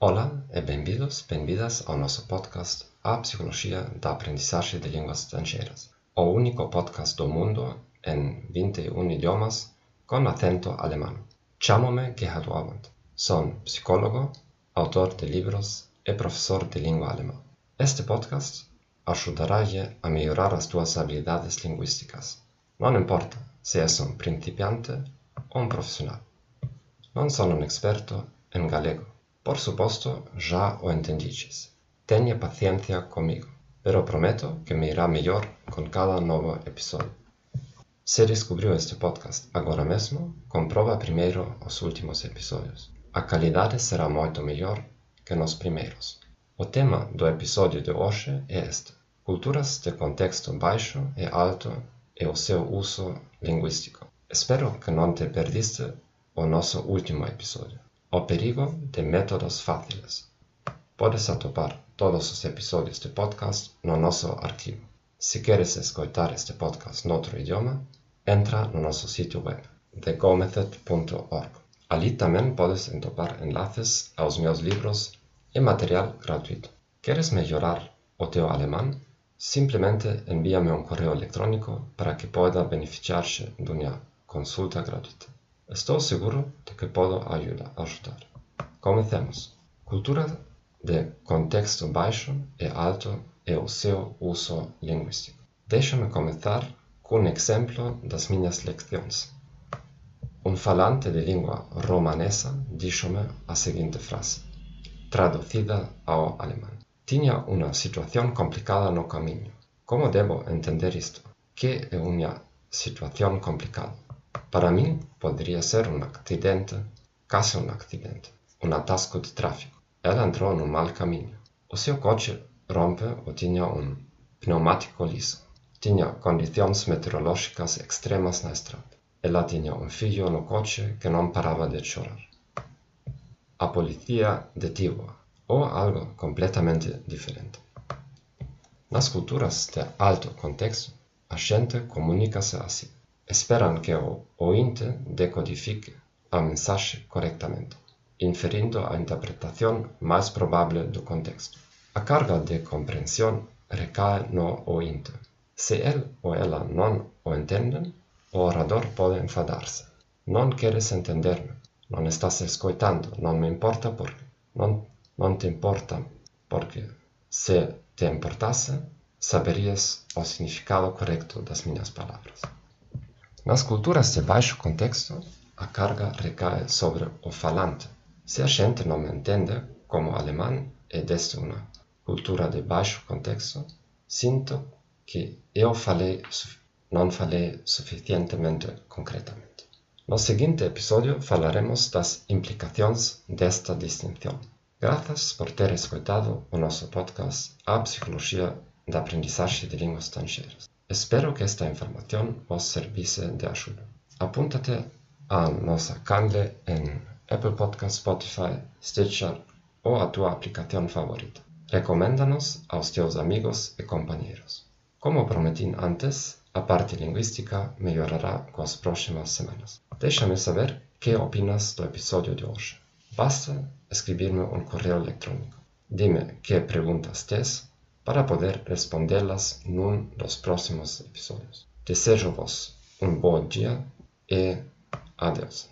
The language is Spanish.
Olá e bem-vindos, bem-vindas ao nosso podcast A Psicologia da Aprendizagem de Línguas Estrangeiras, o único podcast do mundo em 21 idiomas com acento alemão. Chamo-me Gerhard Waband. Sou psicólogo, autor de livros e professor de língua alemã. Este podcast ajudará-te a melhorar as tuas habilidades linguísticas. Não importa se és um principiante ou um profissional. Não sou um experto em galego por supuesto, já o entendiches. Tenha paciência comigo, pero prometo que me irá melhor com cada novo episódio. Se descobriu este podcast agora mesmo, comprova primeiro os últimos episódios. A qualidade será muito melhor que nos primeiros. O tema do episódio de hoje é este: Culturas de contexto baixo e alto e o seu uso linguístico. Espero que não te perdiste o nosso último episódio. O perigo de métodos fáciles. Podes atopar todos os episódios de podcast no nosso arquivo. Se queres escoitar este podcast noutro idioma, entra no nosso sítio web, thegomethod.org. Ali tamén podes entopar enlaces aos meus livros e material gratuito. Queres mellorar o teu alemán? Simplemente envíame un correo electrónico para que poda beneficiar-se dunha consulta gratuita. Estou seguro de que podo ajudar. Comecemos. Cultura de contexto baixo e alto e o seu uso linguístico. Deixa-me começar com um exemplo das minhas lecções. Um falante de língua romanesa dixo-me a seguinte frase, traducida ao alemão. Tinha uma situação complicada no caminho. Como devo entender isto? Que é uma situação complicada? Para mim, poderia ser um acidente, quase um acidente, um atasco de tráfego. Ela entrou no mau caminho. O coche rompe ou tinha um pneumático liso. Tinha condições meteorológicas extremas na estrada. Ela tinha um filho no coche que não parava de chorar. A polícia detive-a, ou algo completamente diferente. Nas culturas de alto contexto, a gente comunica-se assim esperam que o ointe decodifique a mensagem corretamente, inferindo a interpretação mais provável do contexto. A carga de compreensão recai no ointe. Se ele ou ela não o entendem, o orador pode enfadar-se. Não queres entender-me, não estás escutando, não me importa porque. Não, não te importa porque, se te importasse, saberias o significado correto das minhas palavras. Nas culturas de baixo contexto, a carga recai sobre o falante. Se não me entende como alemão e deste uma cultura de baixo contexto, sinto que eu falei, não falei suficientemente concretamente. No seguinte episódio falaremos das implicações desta distinção. Graças por ter escutado o nosso podcast A Psicologia da Aprendizagem de Línguas Estrangeiras. Espero que esta información os servise de ayuda. Apúntate a nosa canle en Apple Podcast, Spotify, Stitcher ou a tua aplicación favorita. Recoméndanos aos teus amigos e compañeiros. Como prometín antes, a parte lingüística mellorará coas próximas semanas. Déxame saber que opinas do episodio de hoxe. Basta escribirme un correo electrónico. Dime que preguntas tes para poder responderlas num dos próximos episódios. Desejo-vos um bom dia e adeus.